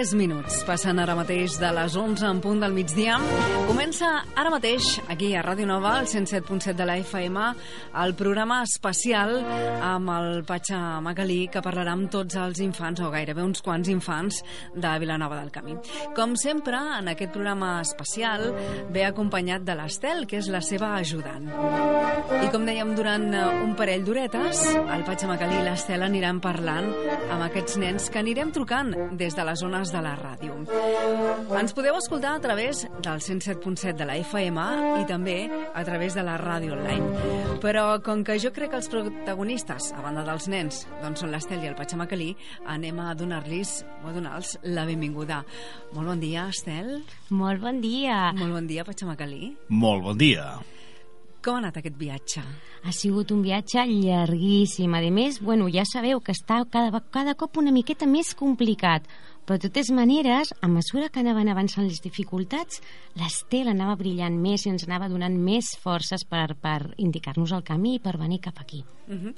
3 minuts. Passen ara mateix de les 11 en punt del migdia. Comença ara mateix, aquí a Ràdio Nova, al 107.7 de la FM, el programa especial amb el Patxa Macalí, que parlarà amb tots els infants, o gairebé uns quants infants, de Vilanova del Camí. Com sempre, en aquest programa especial, ve acompanyat de l'Estel, que és la seva ajudant. I com dèiem, durant un parell d'horetes, el Patxa Macalí i l'Estel aniran parlant amb aquests nens que anirem trucant des de les zones de la ràdio. Ens podeu escoltar a través del 107.7 de la FM i també a través de la ràdio online. Però com que jo crec que els protagonistes, a banda dels nens, doncs són l'Estel i el Patxa Macalí, anem a donar-los o a donar-los la benvinguda. Molt bon dia, Estel. Molt bon dia. Molt bon dia, Patxa Macalí. Molt bon dia. Com ha anat aquest viatge? Ha sigut un viatge llarguíssim. A més, bueno, ja sabeu que està cada, cada cop una miqueta més complicat. Però de totes maneres, a mesura que anaven avançant les dificultats, l'Estel anava brillant més i ens anava donant més forces per, per indicar-nos el camí i per venir cap aquí. Uh -huh.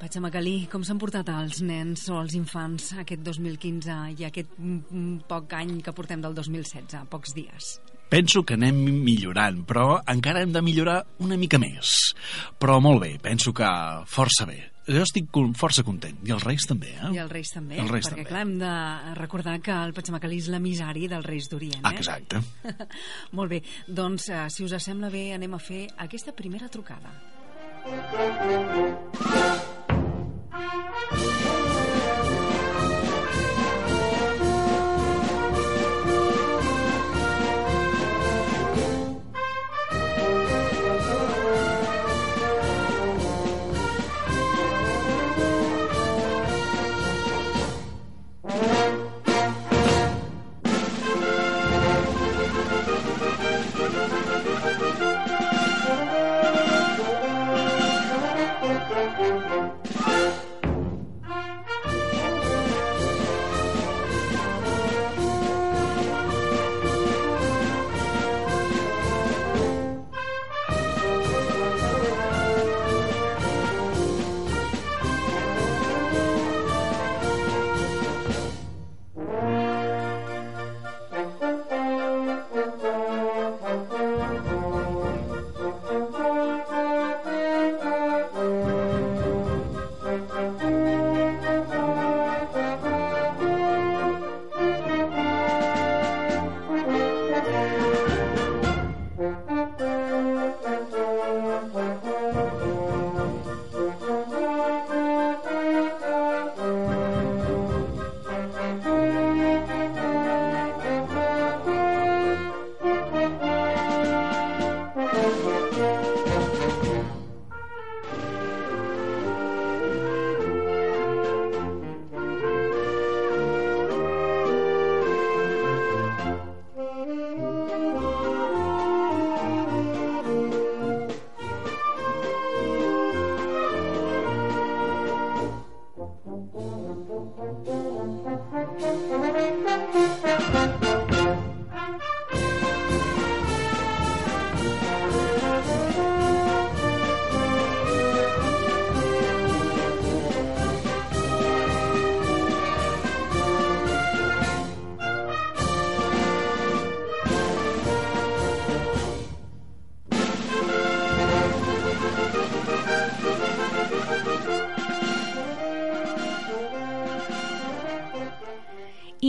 Patxa Macalí, com s'han portat els nens o els infants aquest 2015 i aquest poc any que portem del 2016, pocs dies? Penso que anem millorant, però encara hem de millorar una mica més. Però molt bé, penso que força bé. Jo estic força content, i els Reis també, eh? I els Reis també, els Reis perquè també. clar, hem de recordar que el Patxamacalí és l'emissari dels Reis d'Orient, eh? Exacte. Molt bé, doncs, eh, si us sembla bé, anem a fer aquesta primera trucada.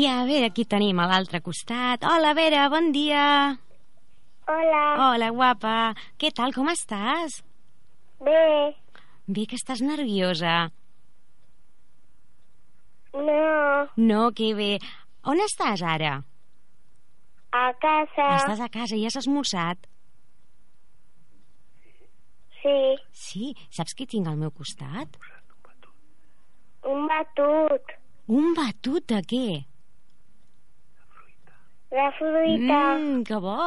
A veure, aquí tenim a l'altre costat. Hola, Vera, bon dia. Hola. Hola, guapa. Què tal, com estàs? Bé. Bé, que estàs nerviosa. No. No, que bé. On estàs ara? A casa. Estàs a casa i has esmorzat? Sí. Sí, saps qui tinc al meu costat? Un batut. Un batut de què? La fruita. Mmm, que bo!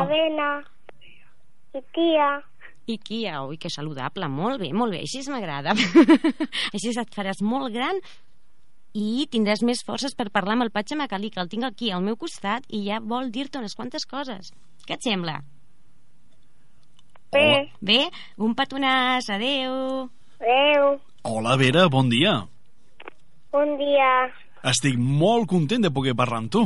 Avena. I tia. I Kia, ui, que saludable, molt bé, molt bé, així m'agrada. així et faràs molt gran i tindràs més forces per parlar amb el Patxa Macalí, que el tinc aquí al meu costat i ja vol dir-te unes quantes coses. Què et sembla? Bé. Bé? Un petonàs, adeu. Adeu. Hola, Vera, bon dia. Bon dia. Estic molt content de poder parlar amb tu.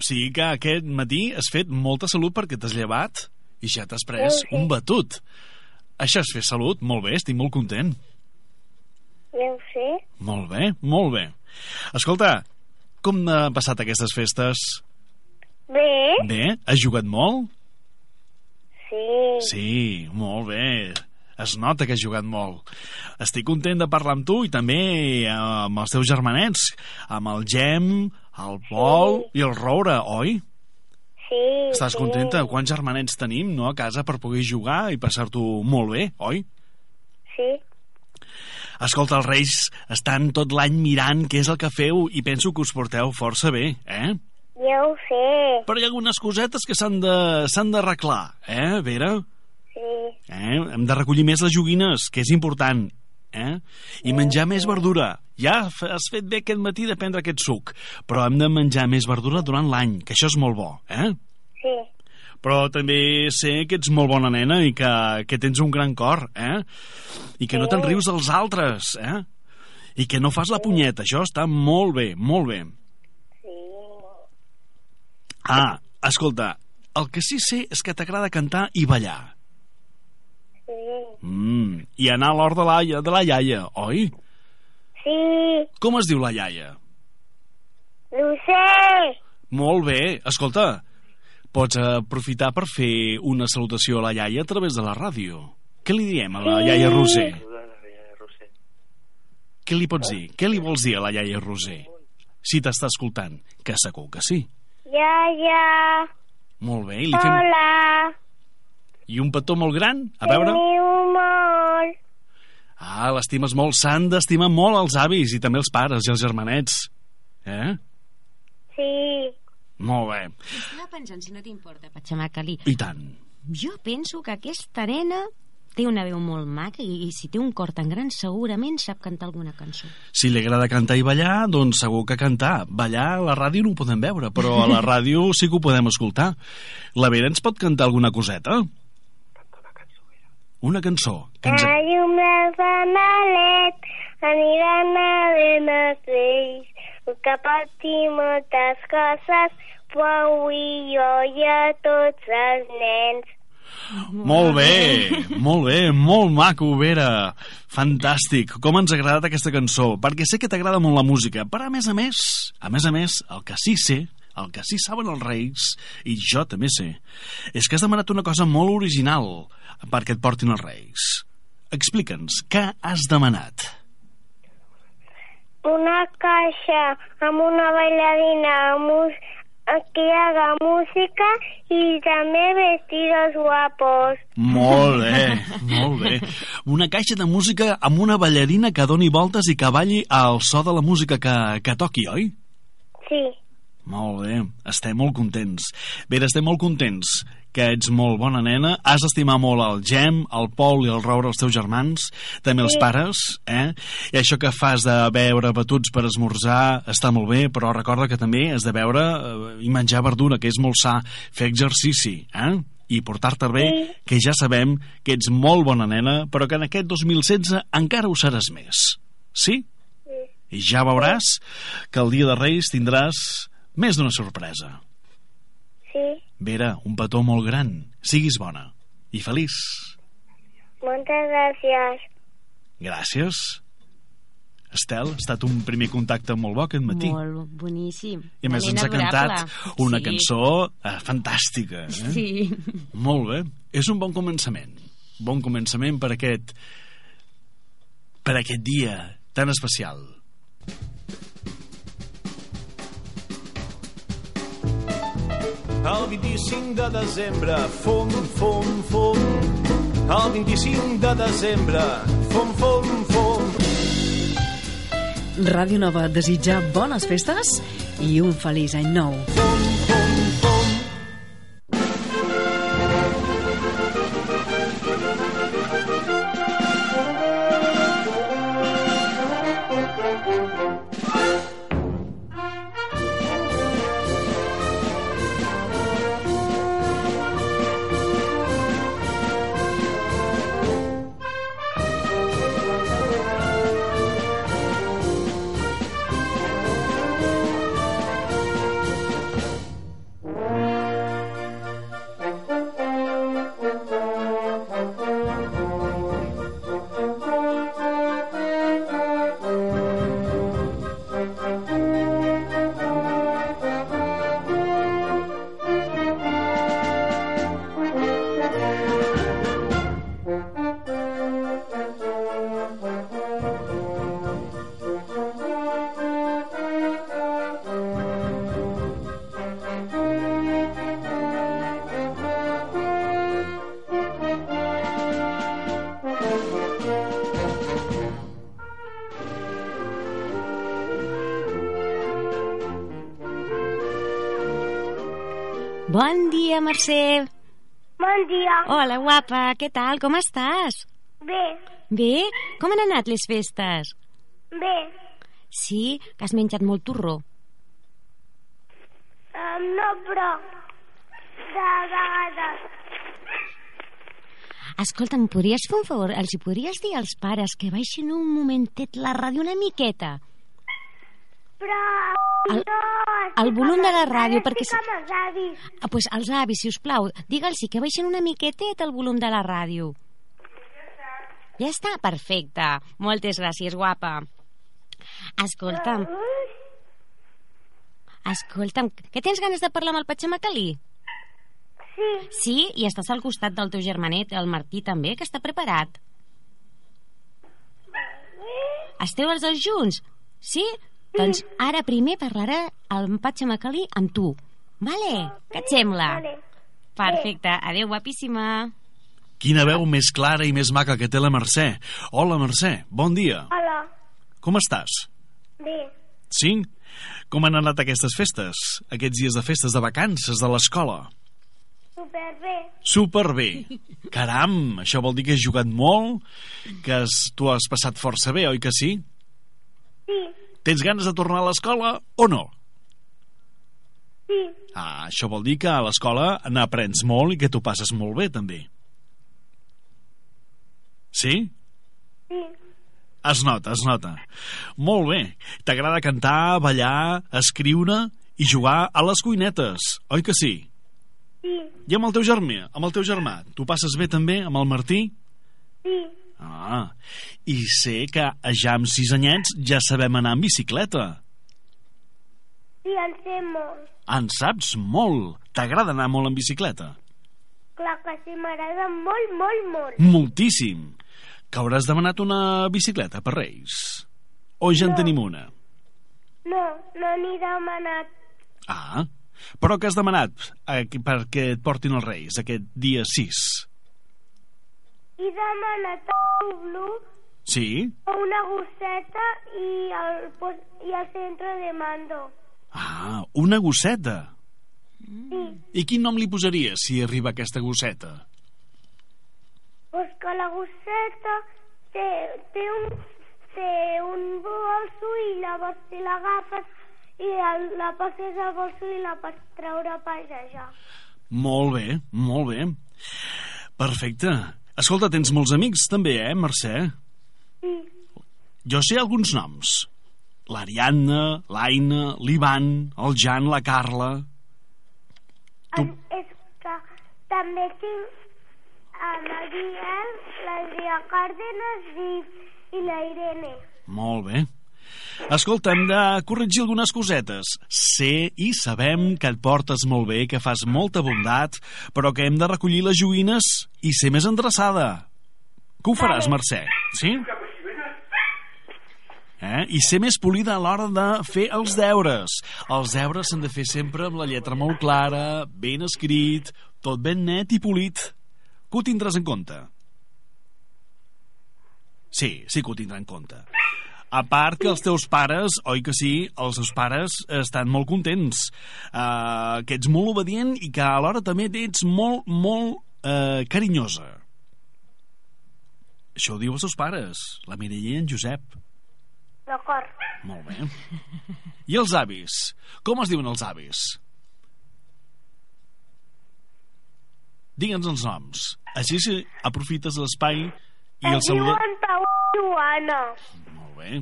O sigui que aquest matí has fet molta salut perquè t'has llevat i ja t'has pres Sí, sí. un batut. Això és fer salut? Molt bé, estic molt content. Deu ser? Molt bé, molt bé. Escolta, com han passat aquestes festes? Bé? Bé? Has jugat molt? Sí. Sí, molt bé. Es nota que has jugat molt. Estic content de parlar amb tu i també amb els teus germanets, amb el Gem, el Pol i el Roure, oi? Sí. Estàs sí. contenta? Quants germanets tenim, no?, a casa per poder jugar i passar-t'ho molt bé, oi? Sí. Escolta, els Reis estan tot l'any mirant què és el que feu i penso que us porteu força bé, eh? Ja ho sé. Però hi ha algunes cosetes que s'han d'arreglar, eh, Vera? Sí. Eh? Hem de recollir més les joguines, que és important. Eh? I menjar més verdura. Ja has fet bé aquest matí de prendre aquest suc, però hem de menjar més verdura durant l'any, que això és molt bo. Eh? Sí. Però també sé que ets molt bona nena i que, que tens un gran cor, eh? I que no te'n rius dels altres, eh? I que no fas la punyeta, això està molt bé, molt bé. Sí. Ah, escolta, el que sí sé és que t'agrada cantar i ballar. Sí. Mm, I anar a l'hort de la, de la iaia, oi? Sí. Com es diu la iaia? Ho sé. Molt bé. Escolta, pots aprofitar per fer una salutació a la iaia a través de la ràdio. Què li diem a la iaia Roser? Què li pots dir? Què li vols dir a la iaia Roser? Si t'està escoltant, que segur que sí. Ja. Molt bé, i li fem... Hola. I un petó molt gran? A veure... Molt. Ah, l'estimes molt. S'han d'estimar molt els avis i també els pares i els germanets. Eh? Sí. Molt bé. Estava pensant, si no t'importa, Patxamacalí. I tant. Jo penso que aquesta nena té una veu molt maca i, i si té un cor tan gran segurament sap cantar alguna cançó. Si li agrada cantar i ballar, doncs segur que cantar. Ballar a la ràdio no ho podem veure, però a la ràdio sí que ho podem escoltar. La Vera ens pot cantar alguna coseta? Una cançó. Que ens... La llum de Fanalet aniran a ben els vells. Que patir moltes coses, però avui jo i a tots els nens. Molt bé, molt bé, molt maco, Vera. Fantàstic. Com ens ha agradat aquesta cançó, perquè sé que t'agrada molt la música, però a més a més, a més a més, el que sí sé, el que sí saben els reis, i jo també sé, és que has demanat una cosa molt original perquè et portin els reis. Explica'ns, què has demanat? Una caixa amb una bailarina mus que haga música i també vestidos guapos. Molt bé, molt bé. Una caixa de música amb una ballarina que doni voltes i que balli al so de la música que, que toqui, oi? Sí. Molt bé, estem molt contents. Bé, estem molt contents que ets molt bona nena, has d'estimar molt el Gem, el Pol i el Roure, els teus germans, també els Sí. pares, eh? I això que fas de beure batuts per esmorzar està molt bé, però recorda que també has de beure eh, i menjar verdura, que és molt sa, fer exercici, eh? i portar-te bé, Sí. que ja sabem que ets molt bona nena, però que en aquest 2016 encara ho seràs més. Sí? Sí. I ja veuràs que el dia de Reis tindràs més d'una sorpresa. Sí. Vera, un petó molt gran. Siguis bona i feliç. Moltes gràcies. Gràcies. Estel, ha estat un primer contacte molt bo aquest matí. Molt boníssim. I a més ens ha cantat una sí. cançó eh, fantàstica. Eh? Sí. Molt bé. És un bon començament. Bon començament per aquest per aquest dia tan especial. El 25 de desembre, fum, fum, fum. El 25 de desembre, fum, fum, fum. Ràdio Nova desitja bones festes i un feliç any nou. Fum. Bon dia, Mercè. Bon dia. Hola, guapa, què tal? Com estàs? Bé, Bé? Com han anat les festes? bé. Sí, que has menjat molt torró. Um, no, però de vegades. Escolta, em podries fer un favor? Els hi podries dir als pares que baixin un momentet la ràdio una miqueta? Però El- el volum de la els- ràdio, perquè amb els avis. Ah, pues als avis, si us plau, digue'ls que baixin una miquetet el volum de la ràdio. Ja està, perfecte. Moltes gràcies, guapa. Escolta'm, escolta'm, que tens ganes de parlar amb el Patxamacalí? Sí, Sí, i estàs al costat del teu germanet, el Martí, també, que està preparat. Esteu els dos junts? Sí? Doncs ara primer parlarà el Patxamacalí amb tu. Vale? Què et sembla? vale. Perfecte. Adéu, guapíssima. Quina veu més clara i més maca que té la Mercè. Hola, Mercè, bon dia. Hola, Com estàs? bé. Sí? Com han anat aquestes festes? Aquests dies de festes de vacances de l'escola? Superbé. Superbé. Caram, això vol dir que has jugat molt, que has, tu has passat força bé, oi que sí? Sí, Tens ganes de tornar a l'escola o no? sí, Ah, això vol dir que a l'escola n'aprens molt i que t'ho passes molt bé, també. Sí? sí. Es nota, es nota. Molt bé. T'agrada cantar, ballar, escriure i jugar a les cuinetes, oi que sí? Sí, I amb el teu germà, amb el teu germà, t'ho passes bé també amb el Martí? sí, Ah, i sé que ja amb sis anyets ja sabem anar en bicicleta. sí, en sé molt. En saps molt. T'agrada anar molt en bicicleta? Clar que sí, m'agrada molt, molt, molt. Moltíssim. Que hauràs demanat una bicicleta per Reis? O ja en No. tenim una? No, no n'he demanat. Ah, però què has demanat eh, perquè et portin els Reis aquest dia 6? He demanat el blu, Sí? una gosseta i el, i el centre de mando. Ah, una gosseta. Sí, I quin nom li posaries si arriba aquesta gosseta? pues que la gosseta té, té un té un bolso i llavors si l'agafes i el, la passes al bolso i la pots treure a passejar. Molt bé, molt bé. Perfecte. Escolta, tens molts amics també, eh, Mercè? Sí, Jo sé alguns noms. L'Ariadna, l'Aina, l'Ivan, el Jan, la Carla... Tu- en, és que també tinc en el Biel, l'Adrià Cárdenas i, i la Irene. Molt bé. Escolta, hem de corregir algunes cosetes. Sé i sabem que et portes molt bé, que fas molta bondat, però que hem de recollir les joguines i ser més endreçada. Que ho faràs, Mercè? Sí? Eh? I ser més polida a l'hora de fer els deures. Els deures s'han de fer sempre amb la lletra molt clara, ben escrit, tot ben net i polit. Que ho tindràs en compte? Sí, sí que ho tindrà en compte. A part que els teus pares, oi que sí, els seus pares estan molt contents, uh, que ets molt obedient i que alhora també ets molt, molt uh, carinyosa. Això ho diu els seus pares, la Mireia i en Josep. D'acord. Molt bé. I els avis? Com es diuen els avis? Digue'ns els noms. Així si aprofites l'espai i el es saluda... diuen Pau i Joana. Bé.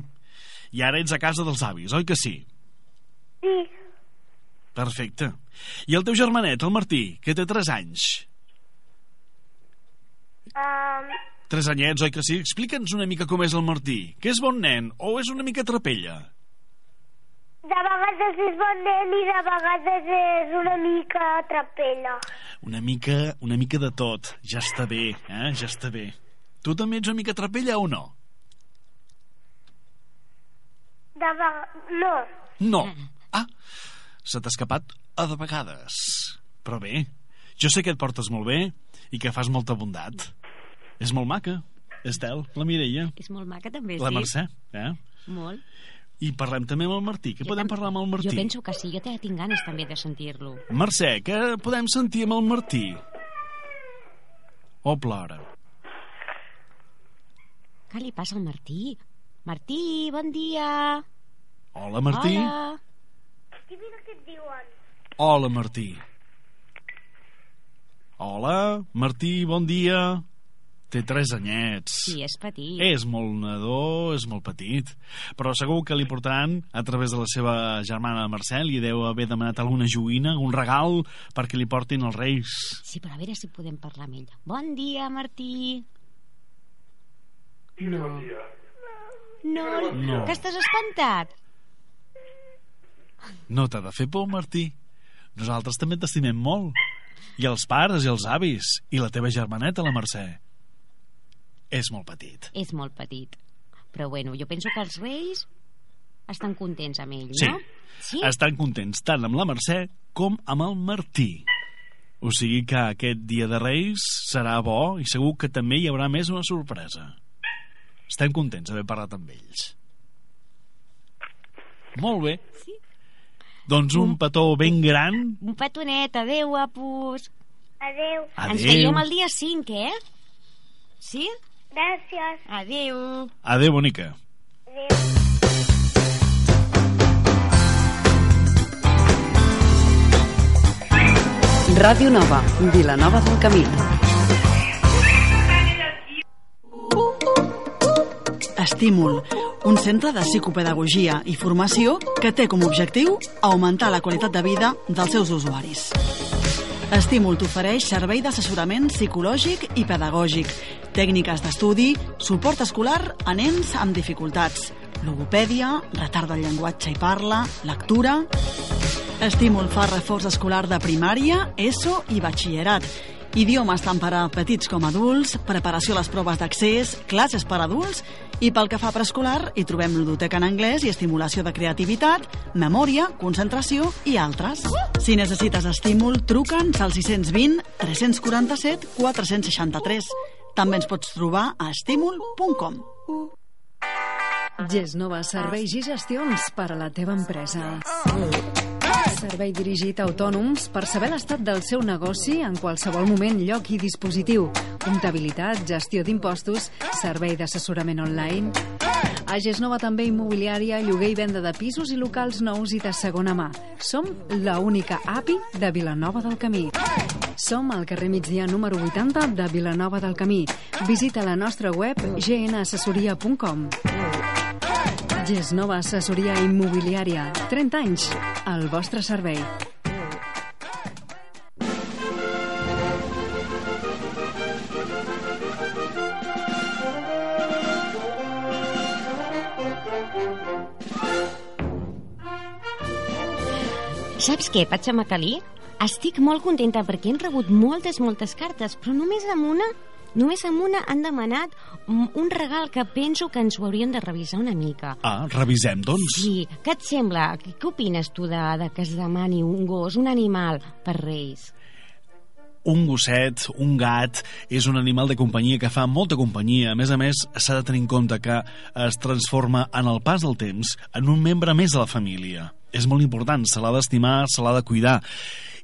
I ara ets a casa dels avis, oi que sí? Sí, Perfecte. I el teu germanet, el Martí, que té 3 anys? um, 3 anyets, oi que sí? Explica'ns una mica com és el Martí. Que és bon nen o és una mica trapella? de vegades és bon nen i de vegades és una mica trapella. Una mica, una mica de tot. Ja està bé, eh? Ja està bé. Tu també ets una mica trapella o no? De vegades... No. No. Ah, se t'ha escapat a de vegades. Però bé, jo sé que et portes molt bé i que fas molta bondat. És molt maca, Estel, la Mireia, És molt maca, també, la sí. Mercè, eh? Molt. I parlem també amb el Martí. Què Jo podem parlar amb el Martí? Jo penso que sí, jo te- tinc ganes també de sentir-lo. Mercè, què podem sentir amb el Martí? O plora. Què li passa al Martí? Martí, bon dia! Hola, Martí. Hola! Hola, Martí. Hola, Martí, bon dia. Té tres anyets. Sí, és petit. És molt nadó, és molt petit, però segur que li portaran, a través de la seva germana Mercè, li deu haver demanat alguna joguina, un regal, perquè li portin els reis. Sí, però a veure si podem parlar amb ell. Bon dia, Martí! No. No, No. que estàs espantat? No t'ha de fer por, Martí. Nosaltres també t'estimem molt. I els pares i els avis. I la teva germaneta, la Mercè. És molt petit. És molt petit. Però bueno, jo penso que els reis estan contents amb ell, Sí. no? Sí? Estan contents tant amb la Mercè com amb el Martí. O sigui que aquest dia de Reis serà bo i segur que també hi haurà més una sorpresa. Estem contents d'haver parlat amb ells. Molt bé. Sí. Doncs un petó ben gran. Un petonet, adeu, apus. Ens Adéu. veiem el dia 5, eh? Sí? Gràcies. Adeu. Adéu, bonica. Adeu. Ràdio Nova, Vilanova del Camí. Estímul, un centre de psicopedagogia i formació que té com a objectiu augmentar la qualitat de vida dels seus usuaris. Estímul t'ofereix servei d'assessorament psicològic i pedagògic, tècniques d'estudi, suport escolar a nens amb dificultats, logopèdia, retard del llenguatge i parla, lectura... Estímul fa reforç escolar de primària, ESO i batxillerat. Idiomes tant per a petits com adults, preparació a les proves d'accés, classes per a adults i pel que fa a preescolar hi trobem ludoteca en anglès i estimulació de creativitat, memòria, concentració i altres. Si necessites estímul, truca'ns al 620 347 463. També ens pots trobar a estímul.com. Gesnova Serveis i Gestions per a la teva empresa. Servei dirigit a autònoms per saber l'estat del seu negoci en qualsevol moment, lloc i dispositiu. Comptabilitat, gestió d'impostos, servei d'assessorament online. A Gesnova també immobiliària, lloguer i venda de pisos i locals nous i de segona mà. Som la única API de Vilanova del Camí. Som al carrer migdia número 80 de Vilanova del Camí. Visita la nostra web gnassessoria.com. Gesnova Assessoria Immobiliària. 30 anys al vostre servei. Saps què, Patxa Macalí? Estic molt contenta perquè hem rebut moltes, moltes cartes, però només amb una, només amb una han demanat un regal que penso que ens ho hauríem de revisar una mica. Ah, revisem, doncs. Sí, què et sembla? Què opines tu de, de que es demani un gos, un animal, per Reis? un gosset, un gat, és un animal de companyia que fa molta companyia. A més a més, s'ha de tenir en compte que es transforma en el pas del temps en un membre més de la família. És molt important, se l'ha d'estimar, se l'ha de cuidar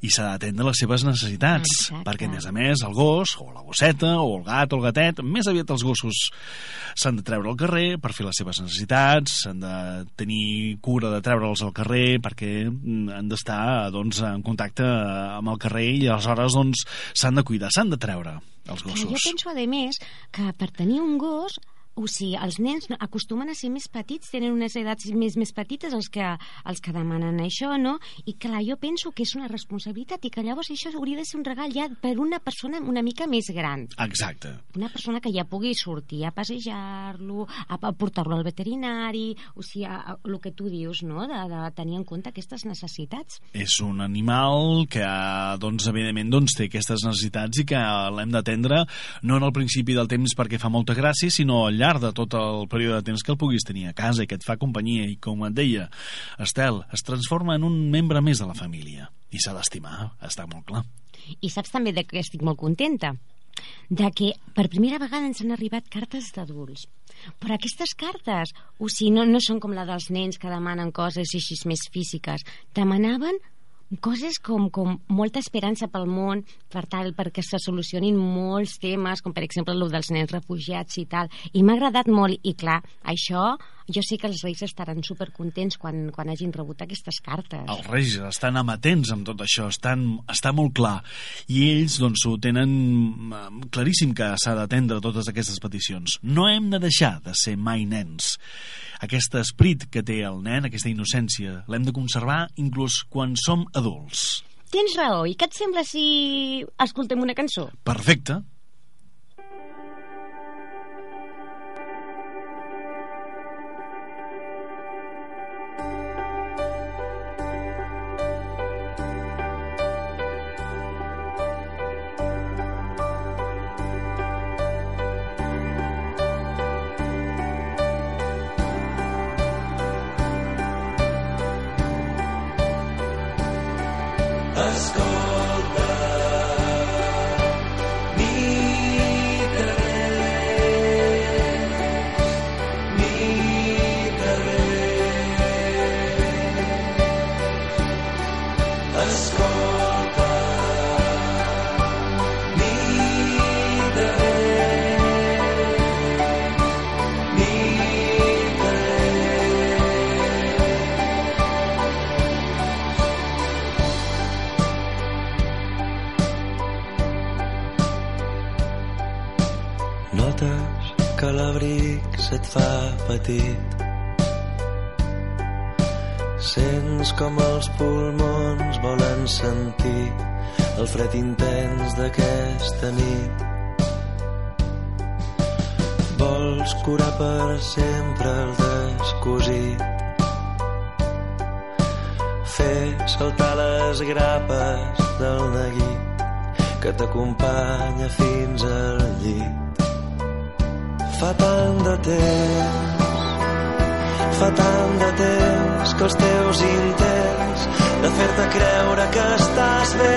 i s'ha d'atendre les seves necessitats, Exacte. perquè, a més a més, el gos, o la gosseta, o el gat, o el gatet, més aviat els gossos s'han de treure al carrer per fer les seves necessitats, s'han de tenir cura de treure'ls al carrer perquè mm, han d'estar doncs, en contacte amb el carrer i aleshores doncs, s'han de cuidar, s'han de treure els Clar, jo gossos. penso, a més, que per tenir un gos o sigui, els nens acostumen a ser més petits, tenen unes edats més més petites els que, els que demanen això, no? I clar, jo penso que és una responsabilitat i que llavors això hauria de ser un regal ja per una persona una mica més gran. Exacte. Una persona que ja pugui sortir a passejar-lo, a, a portar-lo al veterinari, o sigui, a, a, el que tu dius, no?, de, de tenir en compte aquestes necessitats. És un animal que, doncs, evidentment, doncs, té aquestes necessitats i que l'hem d'atendre no en el principi del temps perquè fa molta gràcia, sinó al llarg de tot el període de temps que el puguis tenir a casa i que et fa companyia i, com et deia, Estel, es transforma en un membre més de la família i s'ha d'estimar, està molt clar. I saps també de què estic molt contenta? de que per primera vegada ens han arribat cartes d'adults. Però aquestes cartes, o sigui, no, no són com la dels nens que demanen coses així més físiques. Demanaven coses com, com molta esperança pel món per tal perquè se solucionin molts temes, com per exemple el dels nens refugiats i tal. I m'ha agradat molt, i clar, això jo sé que els reis estaran supercontents quan, quan hagin rebut aquestes cartes. Els reis estan amatents amb tot això, estan, està molt clar. I ells doncs, ho tenen eh, claríssim que s'ha d'atendre totes aquestes peticions. No hem de deixar de ser mai nens. Aquest esperit que té el nen, aquesta innocència, l'hem de conservar inclús quan som adults. Tens raó, i què et sembla si escoltem una cançó? Perfecte. Per sempre el descosit. Fer saltar les grapes del neguit que t'acompanya fins al llit. Fa tant de temps, fa tant de temps que els teus intents de fer-te creure que estàs bé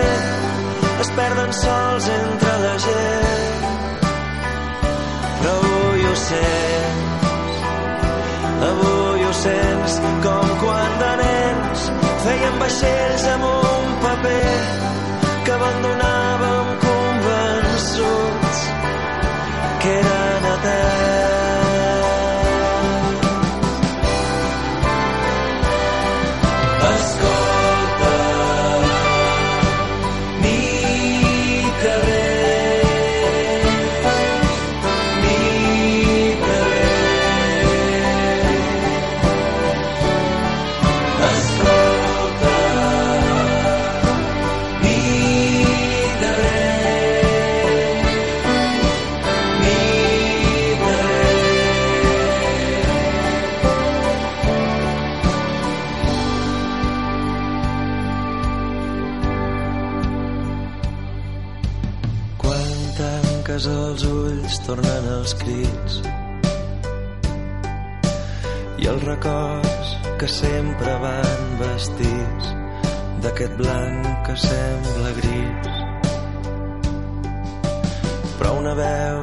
es perden sols entre la gent. Però sents, avui ho sents com quan de nens feien vaixells amb un paper que abandonàvem records que sempre van vestits d'aquest blanc que sembla gris. Però una veu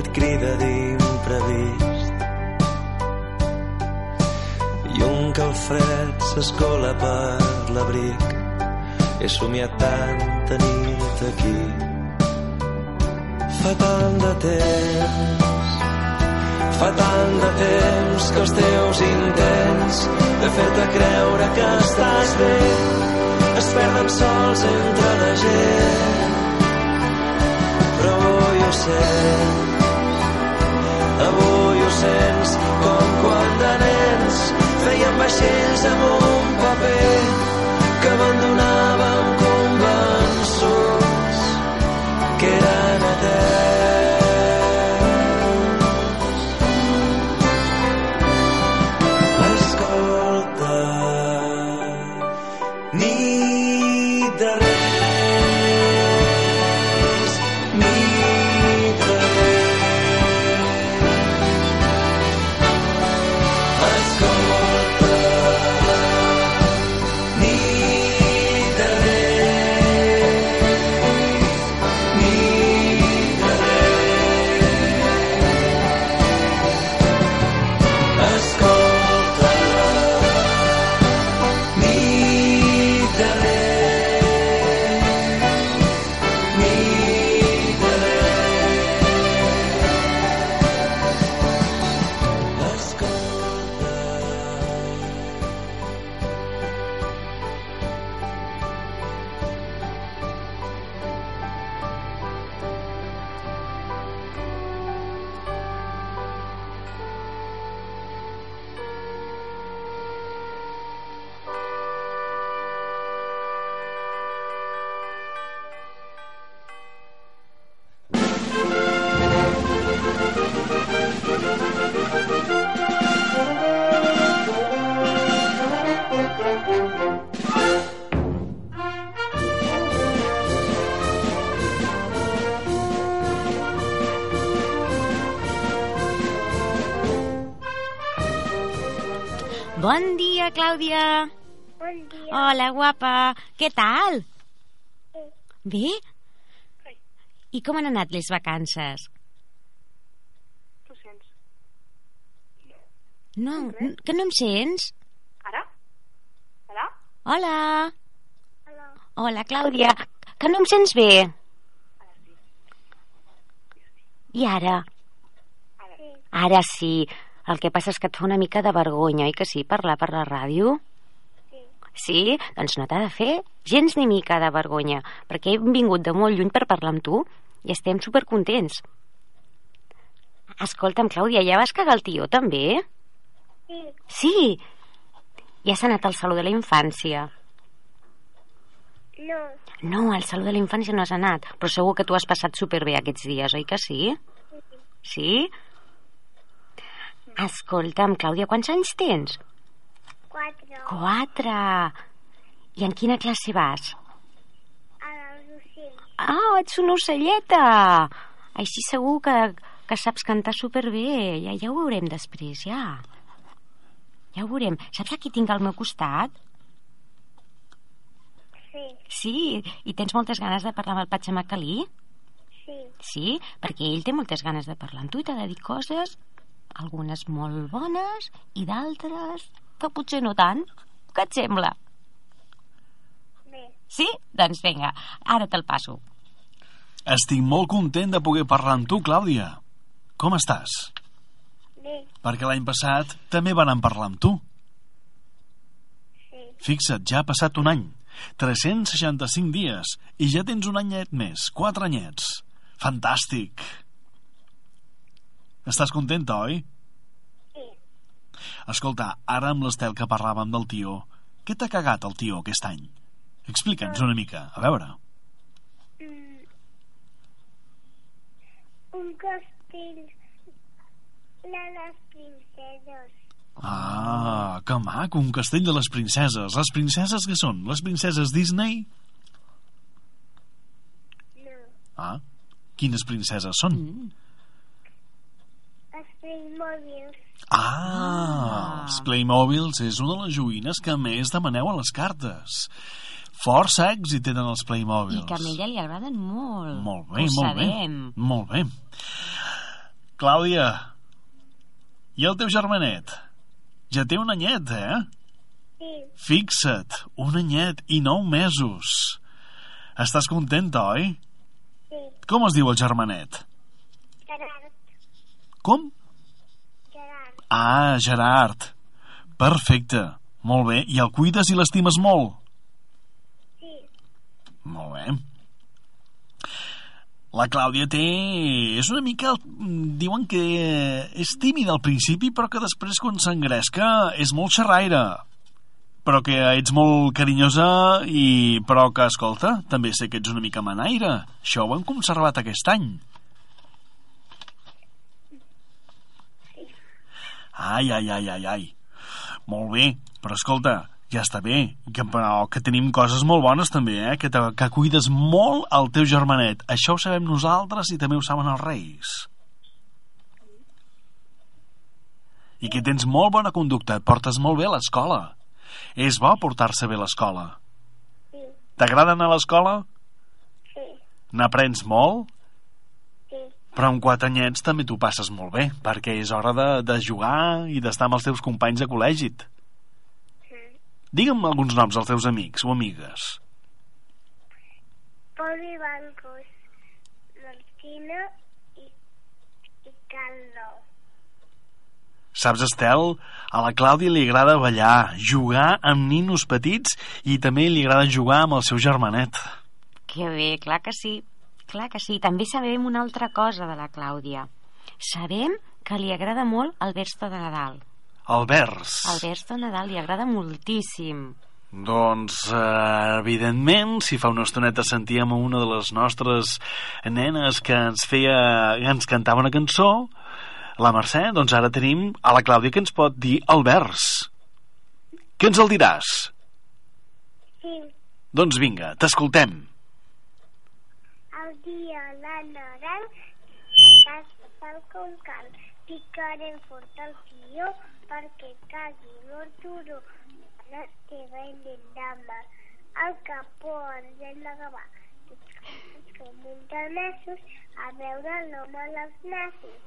et crida d'imprevist i un calfred s'escola per l'abric. He somiat tanta nit aquí Fa tant de temps, fa tant de temps que els teus intents de fer-te creure que estàs bé es perden sols entre la gent. Però avui ho sents, avui ho sents com quan de nens feien vaixells amb un paper Bon dia, Clàudia. Bon dia. Hola, guapa. Què tal? Bé. Bé? I com han anat les vacances? Tu sents? No, n- que no em sents? Ara? Hola? Hola. Hola. Hola, Clàudia. Que no em sents bé? Ara sí. I ara? Ara Sí. Ara sí. El que passa és que et fa una mica de vergonya, oi que sí, parlar per la ràdio? Sí. Sí? Doncs no t'ha de fer gens ni mica de vergonya, perquè hem vingut de molt lluny per parlar amb tu i estem supercontents. Escolta'm, Clàudia, ja vas cagar el tio, també? Sí. Sí. Ja s'ha anat al Saló de la Infància. No. No, al Saló de la Infància no has anat, però segur que tu has passat superbé aquests dies, oi que sí? Sí? Escolta'm, Clàudia, quants anys tens? Quatre. Quatre. I en quina classe vas? A dels ocells. Ah, ets una ocelleta! Així segur que, que saps cantar superbé. Ja, ja ho veurem després, ja. Ja ho veurem. Saps a qui tinc al meu costat? Sí. Sí, i tens moltes ganes de parlar amb el Patxamacalí? Sí. Sí, perquè ell té moltes ganes de parlar amb tu i t'ha de dir coses, algunes molt bones i d'altres que potser no tant. Què et sembla? Bé. Sí? Doncs vinga, ara te'l passo. Estic molt content de poder parlar amb tu, Clàudia. Com estàs? Bé. Perquè l'any passat també van parlar amb tu. Sí. Fixa't, ja ha passat un any. 365 dies. I ja tens un anyet més. Quatre anyets. Fantàstic. Estàs contenta, oi? Sí. Escolta, ara amb l'Estel que parlàvem del tio, què t'ha cagat el tio aquest any? Explica'ns una mica, a veure. Mm. Un castell de les princeses. Ah, que maco, un castell de les princeses. Les princeses què són? Les princeses Disney? No. Ah, quines princeses són? Mm. Els Playmobiles. Ah, els Playmobiles és una de les joguines que més demaneu a les cartes. Força èxit tenen els I Playmobiles. que a ella li agraden molt. Molt bé, Ho molt sabem. bé. Molt bé. Clàudia, i el teu germanet? Ja té un anyet, eh? Sí. Fixa't, un anyet i nou mesos. Estàs contenta, oi? Sí. Com es diu el germanet? Gerard. Com? Ah, Gerard. Perfecte. Molt bé. I el cuides i l'estimes molt? Sí. Molt bé. La Clàudia té... És una mica... Diuen que és tímida al principi, però que després, quan s'engresca, és molt xerraire. Però que ets molt carinyosa i... Però que, escolta, també sé que ets una mica manaire. Això ho hem conservat aquest any. Ai, ai, ai, ai, ai. Molt bé, però escolta, ja està bé, que, però que tenim coses molt bones també, eh? Que, te, que cuides molt el teu germanet. Això ho sabem nosaltres i també ho saben els reis. I que tens molt bona conducta, et portes molt bé a l'escola. És bo portar-se bé a l'escola. Sí. T'agrada anar a l'escola? Sí. N'aprens molt? Sí. Però amb quatre anyets també t'ho passes molt bé, perquè és hora de, de jugar i d'estar amb els teus companys de col·legi. Mm. Digue'm alguns noms als teus amics o amigues. Poli Bancos. Martina i, i Carlos. Saps, Estel, a la Clàudia li agrada ballar, jugar amb ninos petits i també li agrada jugar amb el seu germanet. Que bé, clar que sí. Clar que sí. També sabem una altra cosa de la Clàudia. Sabem que li agrada molt el verso de Nadal. El vers. El verso de Nadal li agrada moltíssim. Doncs, eh, evidentment, si fa una estoneta sentíem a una de les nostres nenes que ens feia, que ens cantava una cançó, la Mercè, doncs ara tenim a la Clàudia que ens pot dir el vers. Què ens el diràs? Sí. Doncs vinga, t'escoltem. El casa tal com cal. Picarem fort el tio, perquè cagui a la teva lindama. Al capó ens hem tots, tots com un de nassos a veure l'home a les nassos.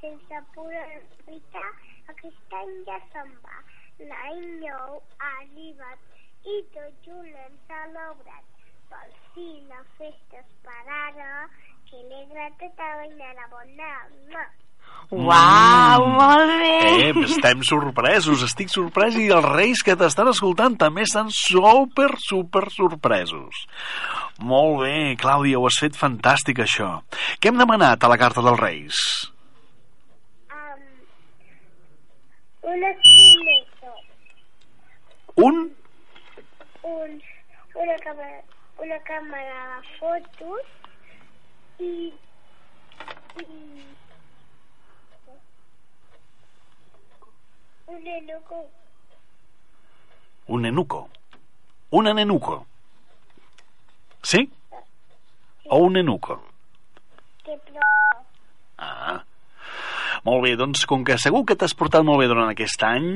Sense poder evitar, aquest any ja se'n va. L'any nou ha arribat i tot junt hem celebrat. Pel fi la festa és per ara, que alegra tota la bona. Mua. Uau, molt bé! Eh, estem sorpresos, estic sorprès i els reis que t'estan escoltant també estan super, super sorpresos. Molt bé, Clàudia, ho has fet fantàstic, això. Què hem demanat a la carta dels reis? Um, una esquineta, Un? un, una, càmera, una càmera de fotos i, i un enuco. Un nenuco. Un nenuco. Sí? O un nenuco? que prova. Ah. Molt bé, doncs com que segur que t'has portat molt bé durant aquest any,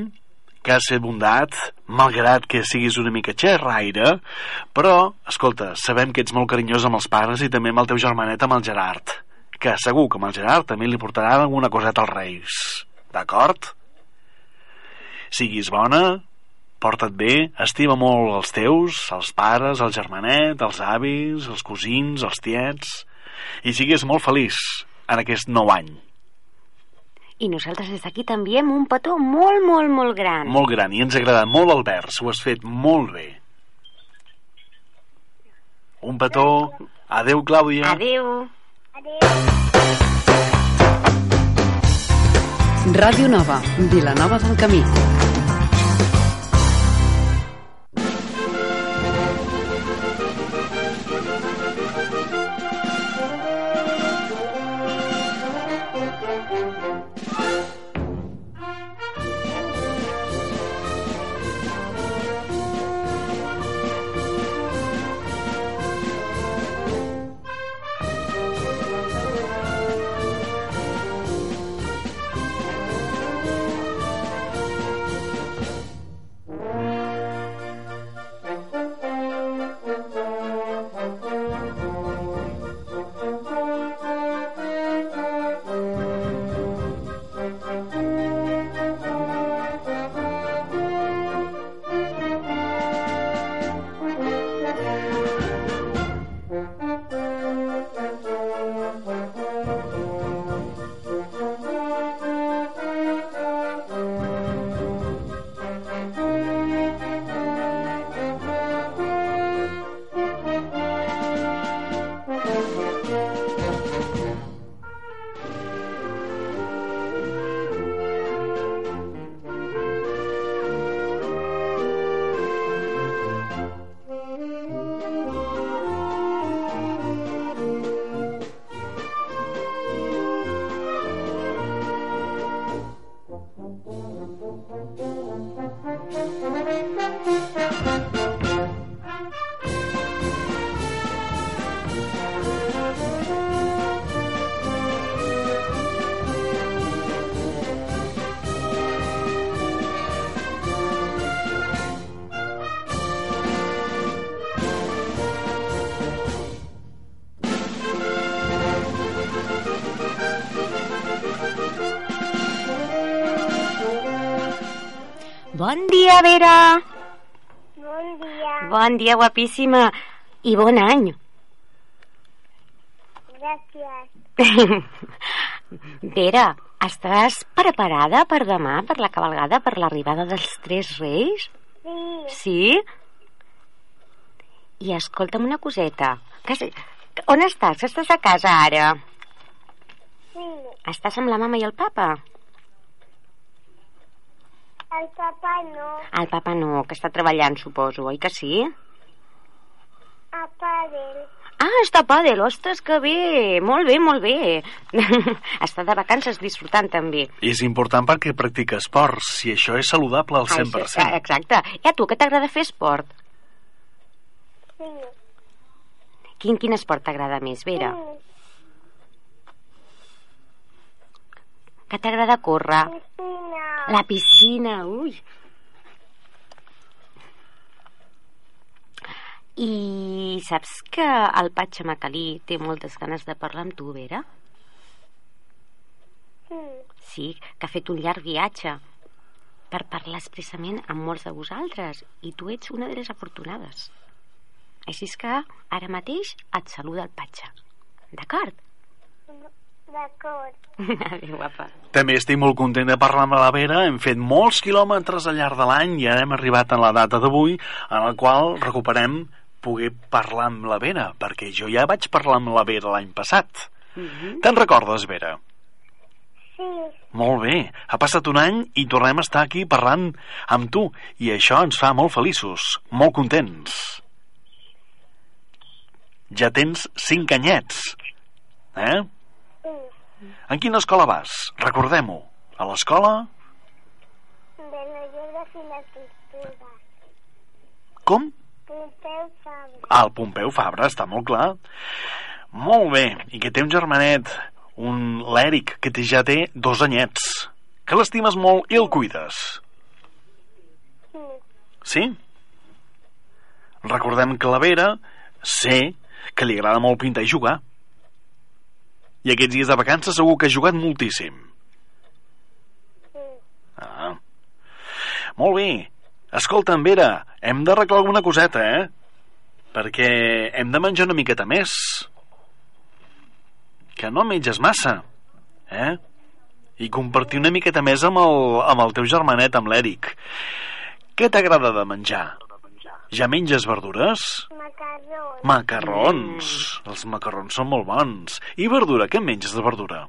que has fet bondat, malgrat que siguis una mica xerraire, però, escolta, sabem que ets molt carinyós amb els pares i també amb el teu germanet, amb el Gerard, que segur que amb el Gerard també li portaran alguna coseta als Reis. D'acord? Siguis bona, porta't bé, estima molt els teus, els pares, el germanet, els avis, els cosins, els tiets, i siguis molt feliç en aquest nou any. I nosaltres des d'aquí t'enviem un petó molt, molt, molt gran. Molt gran, i ens ha agradat molt el vers, ho has fet molt bé. Un petó. Adeu, Clàudia. Adeu. Adéu. Ràdio Nova, Vilanova del Camí. Bon dia, Vera. Bon dia. Bon dia, guapíssima. I bon any. Gràcies. Vera, estàs preparada per demà, per la cabalgada, per l'arribada dels Tres Reis? Sí, Sí? I escolta'm una coseta. Que, on estàs? Estàs a casa ara? sí. Estàs amb la mama i el papa? El papa no. El papa no, que està treballant, suposo, oi que sí? A pàdel. Ah, està a pàdel, ostres, que bé, molt bé, molt bé. està de vacances disfrutant també. És important perquè practica esports, i això és saludable al Ah, 100%. sí, ah, exacte. I a tu, què t'agrada fer esport? Sí. Quin, quin esport t'agrada més, Vera? Sí. Que t'agrada córrer? Piscina. La piscina, ui. I saps que el Patxa Macalí té moltes ganes de parlar amb tu, Vera? Sí. Sí, que ha fet un llarg viatge per parlar expressament amb molts de vosaltres i tu ets una de les afortunades. Així és que ara mateix et saluda el Patxa. D'acord? D'acord. Adéu, guapa. També estic molt content de parlar amb la Vera. Hem fet molts quilòmetres al llarg de l'any i ara hem arribat a la data d'avui en la qual recuperem poder parlar amb la Vera, perquè jo ja vaig parlar amb la Vera l'any passat. Te'n recordes, Vera? Sí. Molt bé, ha passat un any i tornem a estar aquí parlant amb tu i això ens fa molt feliços, molt contents. Ja tens cinc anyets, eh? En quina escola vas? Recordem-ho. A l'escola? Com? Pompeu Fabra. Ah, el Pompeu Fabra, està molt clar. Molt bé, i que té un germanet, un l'Èric, que té, ja té dos anyets, que l'estimes molt i el cuides. Sí. Sí? Recordem que la Vera sé que li agrada molt pintar i jugar. I aquests dies de vacances segur que ha jugat moltíssim. Sí. Ah. Molt bé. Escolta'm, Vera, hem d'arreglar alguna coseta, eh? Perquè hem de menjar una miqueta més. Que no menges massa, eh? I compartir una miqueta més amb el, amb el teu germanet, amb l'Èric. Què t'agrada de menjar? Ja menges verdures? Macarrons. Macarrons. Els macarrons són molt bons. I verdura? Què menges de verdura?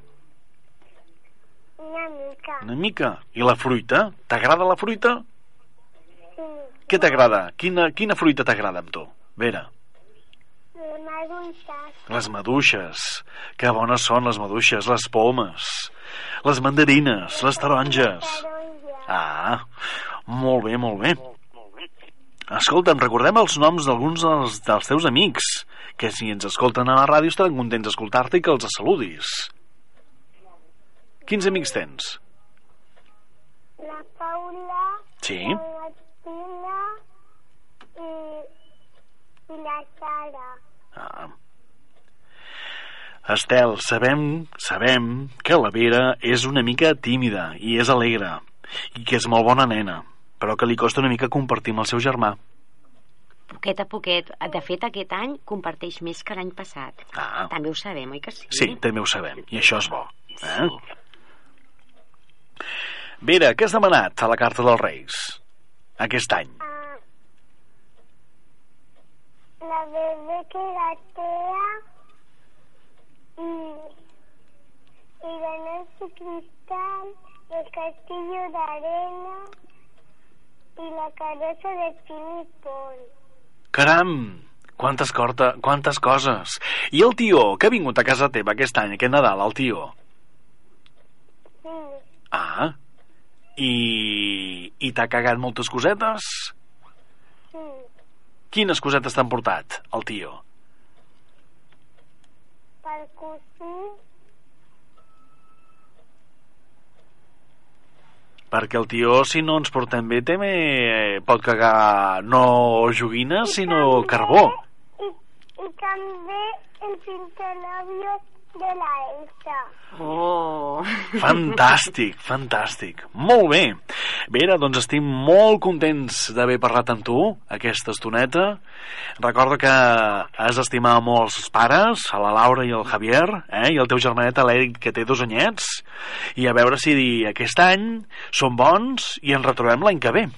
Una mica. Una mica. I la fruita? T'agrada la fruita? Sí. Què t'agrada? Quina, quina fruita t'agrada amb tu? Vera, Les maduixes. les maduixes. Que bones són les maduixes, les pomes, les mandarines, les taronges. Ah, molt bé, molt bé. Escolta'm, recordem els noms d'alguns dels, dels teus amics, que si ens escolten a la ràdio estaran contents d'escoltar-te i que els saludis. Quins amics tens? La Paula. Sí. La Martina. I, i la Sara. Ah. Estel, sabem, sabem que la Vera és una mica tímida i és alegre i que és molt bona nena, però que li costa una mica compartir amb el seu germà. Poquet a poquet. De fet, aquest any comparteix més que l'any passat. Ah. També ho sabem, oi que sí? Sí, també ho sabem, i això és bo. Eh? Vera, què has demanat a la carta dels Reis aquest any? La bebé que gatea. Y, y la noche cristal. El castillo de Y la cabeza de Filipón. Caram, quantes, corta, quantes coses. I el tio, que ha vingut a casa teva aquest any, aquest Nadal, el tio? Sí. Ah, i, i t'ha cagat moltes cosetes? Sí. Quines cosetes t'han portat, el tio? Per cosir. Perquè el tio, si no ens portem bé, també pot cagar no joguines, sinó carbó. Y, y també el pintalabios de la Elsa. Oh! Fantàstic, fantàstic. Molt bé. Vera, doncs estic molt contents d'haver parlat amb tu aquesta estoneta. Recorda que has d'estimar molt els pares, a la Laura i el Javier, eh? i el teu germanet, l'Eric, que té dos anyets, i a veure si aquest any són bons i ens retrobem l'any que ve.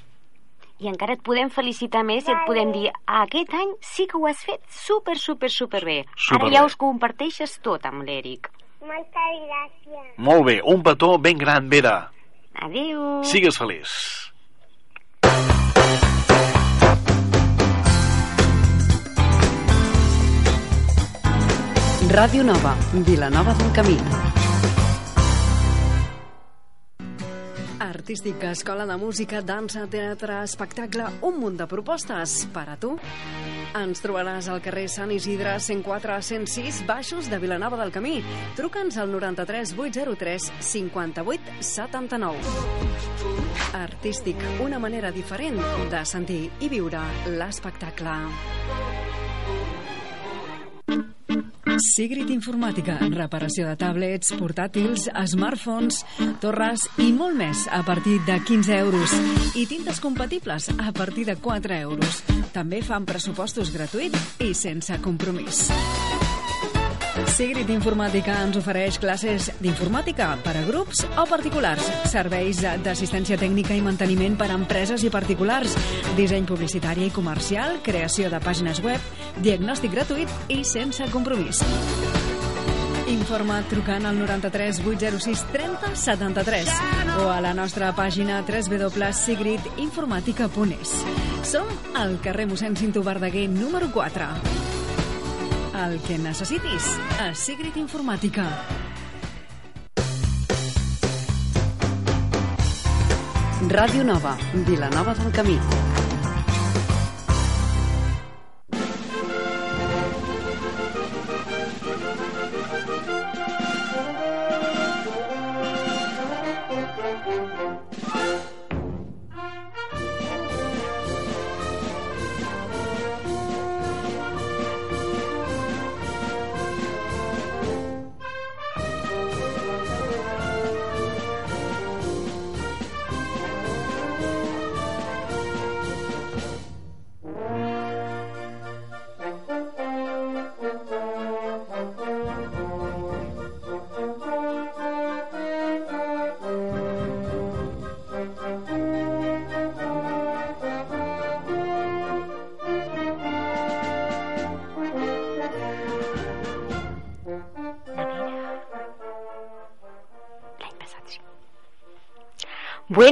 I encara et podem felicitar més i et podem dir aquest any sí que ho has fet super, super, super bé. Superbé. Ara ja us comparteixes tot amb l'Eric. Moltes gràcies. Molt bé, un petó ben gran, Vera. Adéu! Sigues feliç. Ràdio Nova, Vilanova del Camí. A artístic, escola de música, dansa, teatre, espectacle, un munt de propostes per a tu. Ens trobaràs al carrer Sant Isidre 104 106 Baixos de Vilanova del Camí. Truca'ns al 93 803 58 79. Artístic, una manera diferent de sentir i viure l'espectacle. Sigrid Informàtica, reparació de tablets, portàtils, smartphones, torres i molt més a partir de 15 euros. I tintes compatibles a partir de 4 euros. També fan pressupostos gratuïts i sense compromís. Sigrid Informàtica ens ofereix classes d'informàtica per a grups o particulars, serveis d'assistència tècnica i manteniment per a empreses i particulars, disseny publicitari i comercial, creació de pàgines web, diagnòstic gratuït i sense compromís. Informa trucant al 93 806 30 73 o a la nostra pàgina www.sigridinformatica.es. Som al carrer mossèn Cinto Verdaguer número 4. El que necessitis a Sigrid Informàtica. Ràdio Nova, Vilanova del Camí.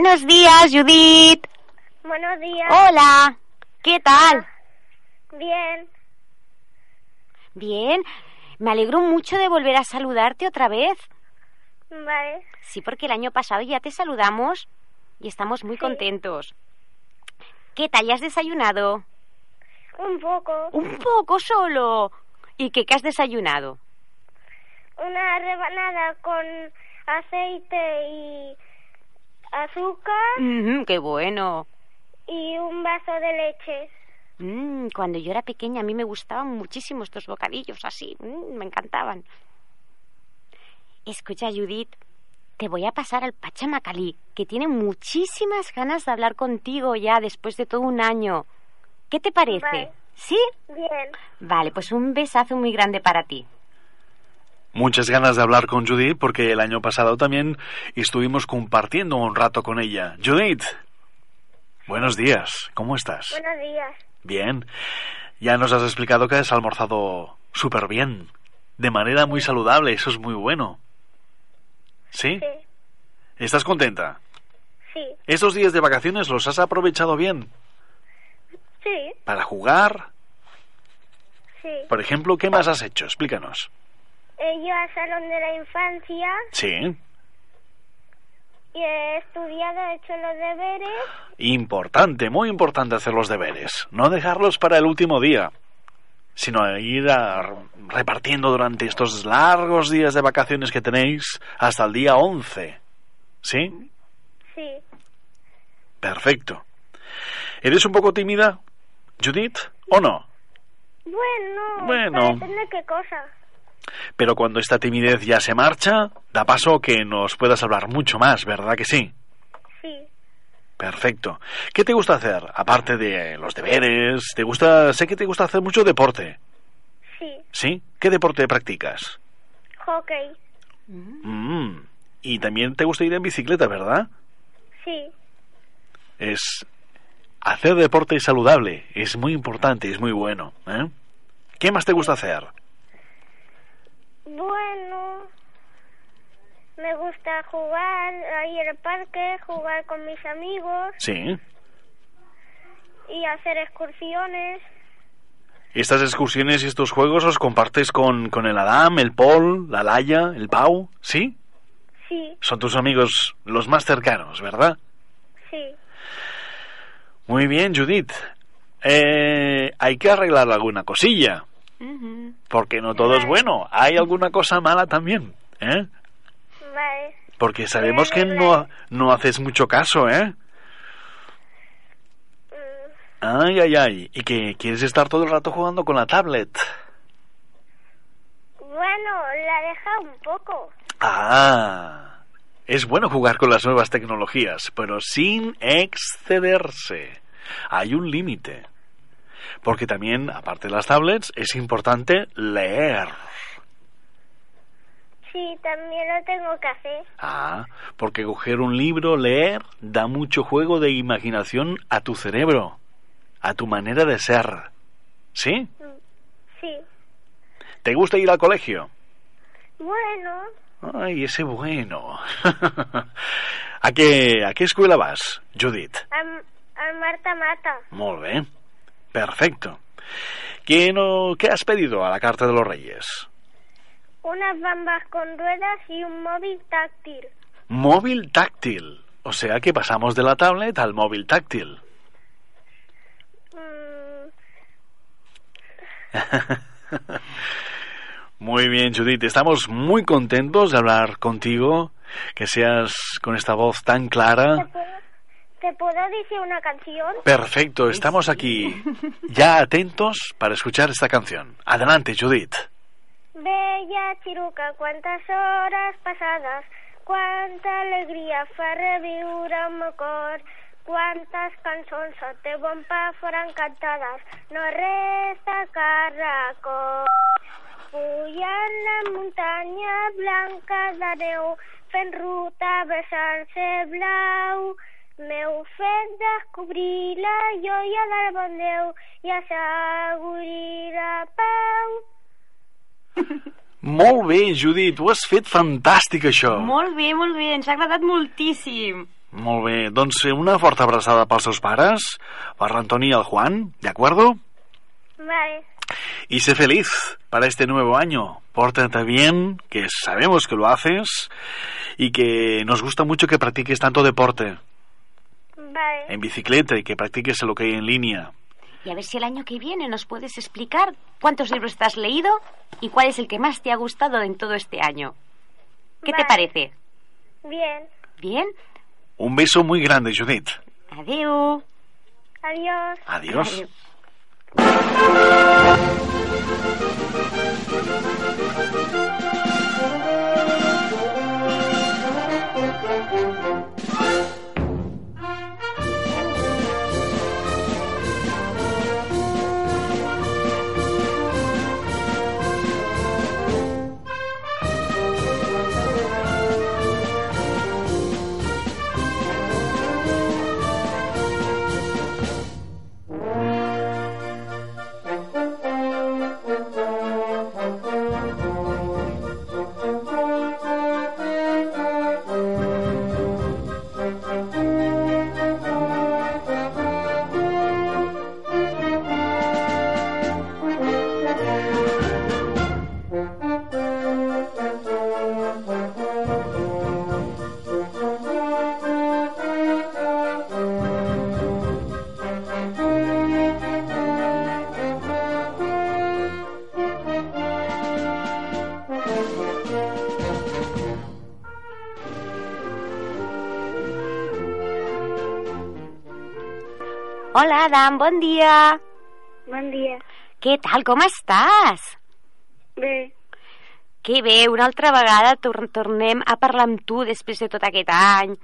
Buenos días, Judith. Buenos días. Hola. ¿Qué tal? Bien. Bien. Me alegro mucho de volver a saludarte otra vez. Vale. Sí, porque el año pasado ya te saludamos y estamos muy Sí. contentos. ¿Qué tal? ¿Ya has desayunado? Un poco. Un poco solo. ¿Y qué, qué has desayunado? Una rebanada con aceite y azúcar Mm, qué bueno. y un vaso de leche. Mm, cuando yo era pequeña a mí me gustaban muchísimo estos bocadillos así. Mm, me encantaban. Escucha, Judith, te voy a pasar al Pachamacalí, que tiene muchísimas ganas de hablar contigo ya después de todo un año. ¿Qué te parece? Vale. ¿Sí? Bien. Vale, pues un besazo muy grande para ti. Muchas ganas de hablar con Judith porque el año pasado también estuvimos compartiendo un rato con ella. Judith, buenos días, ¿cómo estás? Buenos días. Bien. Ya nos has explicado que has almorzado súper bien, de manera muy saludable, eso es muy bueno. ¿Sí? Sí. ¿Estás contenta? Sí. ¿Estos días de vacaciones los has aprovechado bien? Sí. ¿Para jugar? Sí. Por ejemplo, ¿qué más has hecho? Explícanos. Ido al salón de la infancia Sí. y he estudiado, he hecho los deberes. Importante, muy importante hacer los deberes. No dejarlos para el último día, sino ir a- repartiendo durante estos largos días de vacaciones que tenéis hasta el día 11. ¿Sí? Sí. Perfecto. ¿Eres un poco tímida, Judith, o no? Bueno, Bueno. depende de qué cosa. Pero cuando esta timidez ya se marcha, da paso que nos puedas hablar mucho más, ¿verdad que sí? Sí. Perfecto. ¿Qué te gusta hacer? Aparte de los deberes, ¿te gusta, sé que te gusta hacer mucho deporte. Sí. ¿Sí? ¿Qué deporte practicas? Hockey. Mm, Y también te gusta ir en bicicleta, ¿verdad? Sí. Es hacer deporte saludable, es muy importante, es muy bueno. ¿eh? ¿Qué más te gusta hacer? Bueno, me gusta jugar ahí en el parque, jugar con mis amigos Sí. y hacer excursiones. Estas excursiones y estos juegos los compartes con, con el Adam, el Paul, la Laia, el Pau, ¿sí? Sí, Son tus amigos los más cercanos, ¿verdad? sí. Muy bien, Judith. Eh, hay que arreglar alguna cosilla. Porque no todo es bueno. Hay alguna cosa mala también, ¿eh? Vale. Porque sabemos que no, no haces mucho caso, ¿eh? Mm, Ay, ay, ay. Y que quieres estar todo el rato jugando con la tablet. Bueno, la deja un poco. Ah. Es bueno jugar con las nuevas tecnologías, pero sin excederse. Hay un límite. Porque también, aparte de las tablets, es importante leer. Sí, también lo tengo que hacer. Ah, porque coger un libro, leer, da mucho juego de imaginación a tu cerebro, a tu manera de ser. ¿Sí? Sí. ¿Te gusta ir al colegio? Bueno, Ay, ese bueno. ¿A qué, ¿A qué escuela vas, Judith? al Marta Mata. Molt bé. Perfecto. ¿Qué, no, ¿Qué has pedido a la carta de los Reyes? Unas bambas con ruedas y un móvil táctil. Móvil táctil. O sea que pasamos de la tablet al móvil táctil. Mm, Muy bien, Judith. Estamos muy contentos de hablar contigo, que seas con esta voz tan ¿te, clara. ¿Te puedo decir una canción? Perfecto, estamos aquí ya atentos para escuchar esta canción. Adelante, Judith. Bella Chiruca, quantes hores passades, quanta alegria fa reviure el meu cor, quantes cançons el teu bon pa foren cantades, no resta carracó. Pujant la muntanya blanca de neu, fent ruta besant ser blau, m'heu fet descobrir la joia del bon Déu i assegurir la pau. Molt bé, Judit, ho has fet fantàstic, això. Molt bé, molt bé, ens ha agradat moltíssim. Molt bé, doncs eh, una forta abraçada pels seus pares, per l'Antoni i el Juan, ¿de acuerdo? Vale. Y sé feliz para este nuevo año. Pórtate bien, que sabemos que lo haces y que nos gusta mucho que practiques tanto deporte En bicicleta y que practiques lo que hay en línea. Y a ver si el año que viene nos puedes explicar cuántos libros te has leído y cuál es el que más te ha gustado en todo este año. ¿Qué te parece? Bien. ¿Bien? Un beso muy grande, Judith. Adiós. Adiós. Adiós. Hola, Adam, bon dia. Bon dia. Què tal, com estàs? Bé. Que bé, una altra vegada tor tornem a parlar amb tu després de tot aquest any.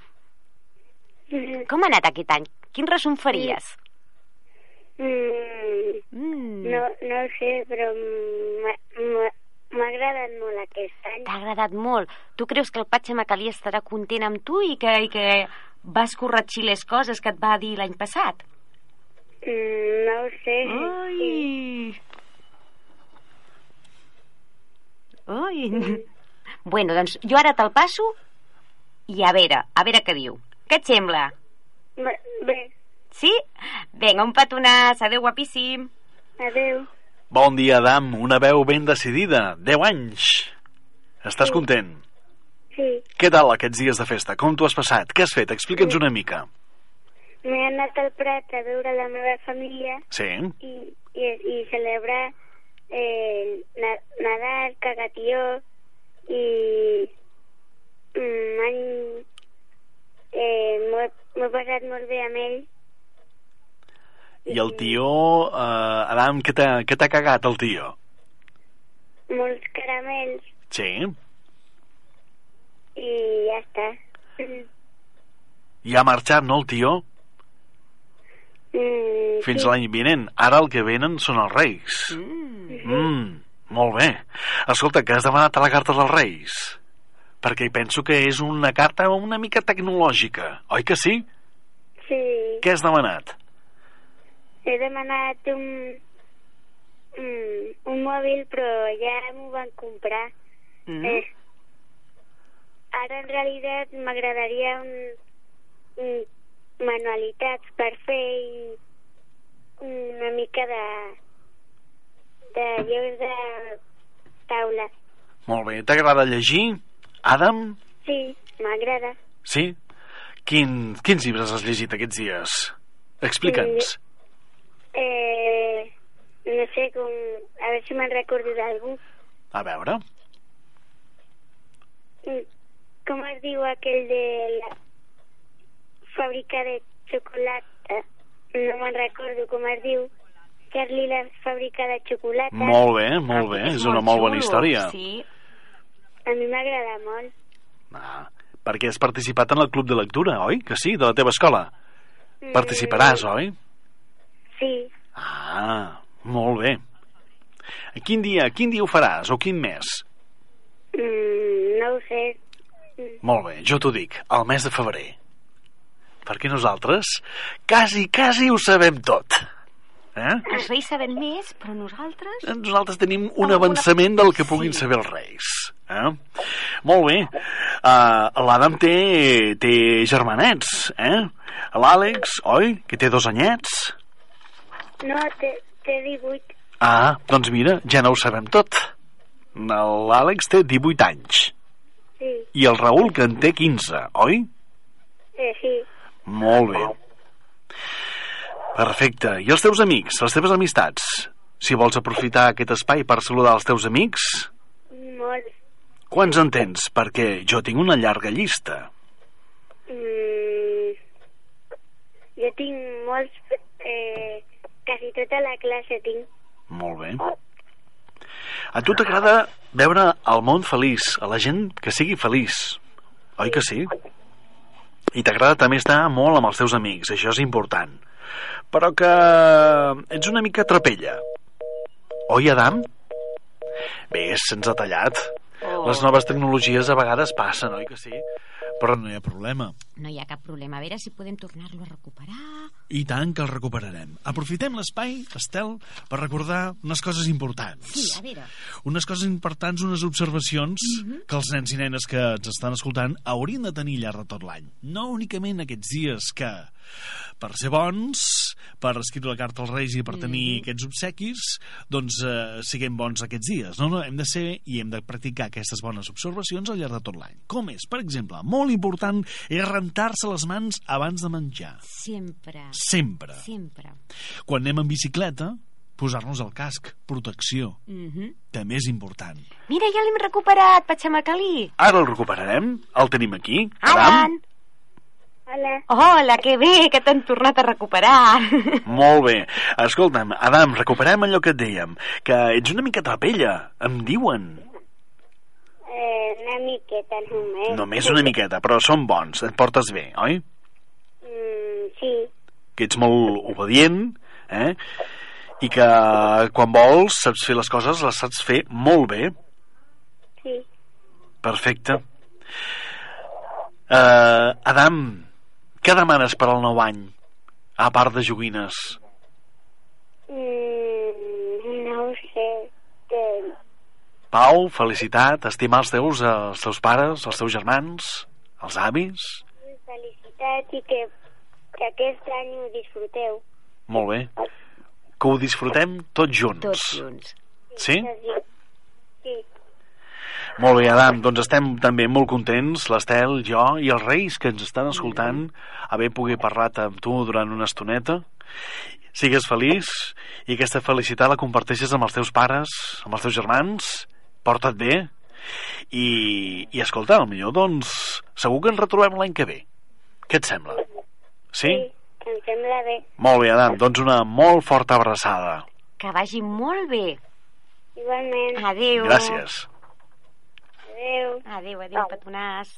Com ha anat aquest any? Quin resum faries? Mm, Mm. no, no ho sé, però m'ha agradat molt aquest any. T'ha agradat molt. Tu creus que el Patxa Macalí estarà content amb tu i que, i que vas corregir les coses que et va dir l'any passat? Mm, no ho sé. Ai! Ai! Bueno, doncs jo ara te'l passo i a veure, a veure què diu. Què et sembla? Bé, bé. Sí? Vinga, un petonàs. Adéu, guapíssim. adeu. Bon dia, Adam. Una veu ben decidida. 10 anys. Estàs content? Sí. Què tal aquests dies de festa? Com t'ho has passat? Què has fet? Explica'ns una mica. M'he anat al Prat a veure la meva família Sí? i, i, i celebrar eh, na, Nadal, Cagatió i mm, any eh, m'ho he- passat molt bé amb ell. I el tio... Eh, Adam, què t'ha cagat el tio? Molts caramels Sí? i ja està. Mm, I ha marxat, no, el tio? Mm, Fins sí. l'any vinent. Ara el que venen són els Reis. Mm, molt bé. Escolta, que has demanat a la carta dels Reis? Perquè penso que és una carta una mica tecnològica, oi que sí? Sí, Què has demanat? he demanat un, mm, un mòbil, però ja m'ho van comprar. Mm. Eh, ara en realitat m'agradaria un, un manualitats per fer i una mica de de jocs de taula. Molt bé. T'agrada llegir? Adam? Sí, m'agrada. Sí? Quin, quins llibres has llegit aquests dies? Explica'ns. Eh, no sé com... A veure si me'n recordo d'algú. A veure. Mm, Com es diu aquell de la fàbrica de xocolata? No me'n recordo com es diu. Charlie la fàbrica de xocolata. Molt bé, molt bé. És una molt bona història. Sí. A mi m'agrada molt. Ah, perquè has participat en el club de lectura, oi? Que sí, de la teva escola. Participaràs, oi? Sí, Ah, molt bé. Quin dia, quin dia ho faràs, o quin mes? mm, no ho sé. Molt bé, jo t'ho dic, el mes de febrer. Perquè nosaltres quasi, quasi ho sabem tot. Eh? Els reis saben més, però nosaltres... Nosaltres tenim un avançament del que puguin saber els reis. Eh? Molt bé. Uh, L'Adam té, té germanets, eh? L'Àlex, oi? Que té dos anyets. No, té, té 18. Ah, doncs mira, ja no ho sabem tot. L'Àlex té 18 anys. Sí, I el Raül, que en té 15, oi? eh, sí. Molt bé. Perfecte. I els teus amics, les teves amistats? Si vols aprofitar aquest espai per saludar els teus amics, Molt. quants en tens? Perquè jo tinc una llarga llista. Mm, jo tinc molts... Eh, quasi tota la classe tinc. Molt bé. A tu t'agrada veure el món feliç, a la gent que sigui feliç. Oi que sí? I t'agrada també estar molt amb els teus amics, això és important. Però que ets una mica trapella. Oi, Adam? Bé, se'ns ha tallat. Oh. Les noves tecnologies a vegades passen, oi que sí? Però no hi ha problema. No hi ha cap problema. A veure si podem tornar-lo a recuperar. I tant que el recuperarem. Aprofitem l'espai, Estel, per recordar unes coses importants. Sí, a veure. Unes coses importants, unes observacions que els nens i nenes que ens estan escoltant haurien de tenir llarg de tot l'any. No únicament aquests dies que, per ser bons, per escriure la carta als Reis i per tenir aquests obsequis, doncs eh, siguem bons aquests dies. No, no, hem de ser i hem de practicar aquestes bones observacions al llarg de tot l'any. Com és? Per exemple, molt important és rentar-se les mans abans de menjar. Sempre. Sempre. Sempre. Quan anem en bicicleta, posar-nos el casc, protecció. Mhm. També és important. Mira, ja l'hem recuperat, Patxamacalí. Ara el recuperarem, el tenim aquí. Alan! Hola. Hola, que bé, que t'han tornat a recuperar. Molt bé. Escolta'm, Adam, recuperem allò que et dèiem, que ets una mica trapella, em diuen. Eh, una miqueta només. Només una miqueta, però són bons, et portes bé, oi? Mm, sí, Que ets molt obedient, eh? I que quan vols saps fer les coses, les saps fer molt bé. sí. Perfecte. Uh, Adam, què demanes per al nou any? A part de joguines. Mm, no ho sé. Que... Pau, felicitat, estimar els teus, els teus pares, els teus germans, els avis. Felicitat i que, que aquest any ho disfruteu. Molt bé. Que ho disfrutem tots junts. Tots junts. Sí? Sí. Molt bé, Adam, doncs estem també molt contents, l'Estel, jo i els Reis que ens estan escoltant, haver pogut parlar amb tu durant una estoneta. Sigues feliç i aquesta felicitat la comparteixes amb els teus pares, amb els teus germans, porta't bé i, i escolta, millor doncs segur que ens retrobem l'any que ve. Què et sembla? Sí? Em sembla bé. Molt bé, Adam, doncs una molt forta abraçada. Que vagi molt bé. Igualment. Adéu. Gràcies. Adéu. Adéu, adéu, petonàs.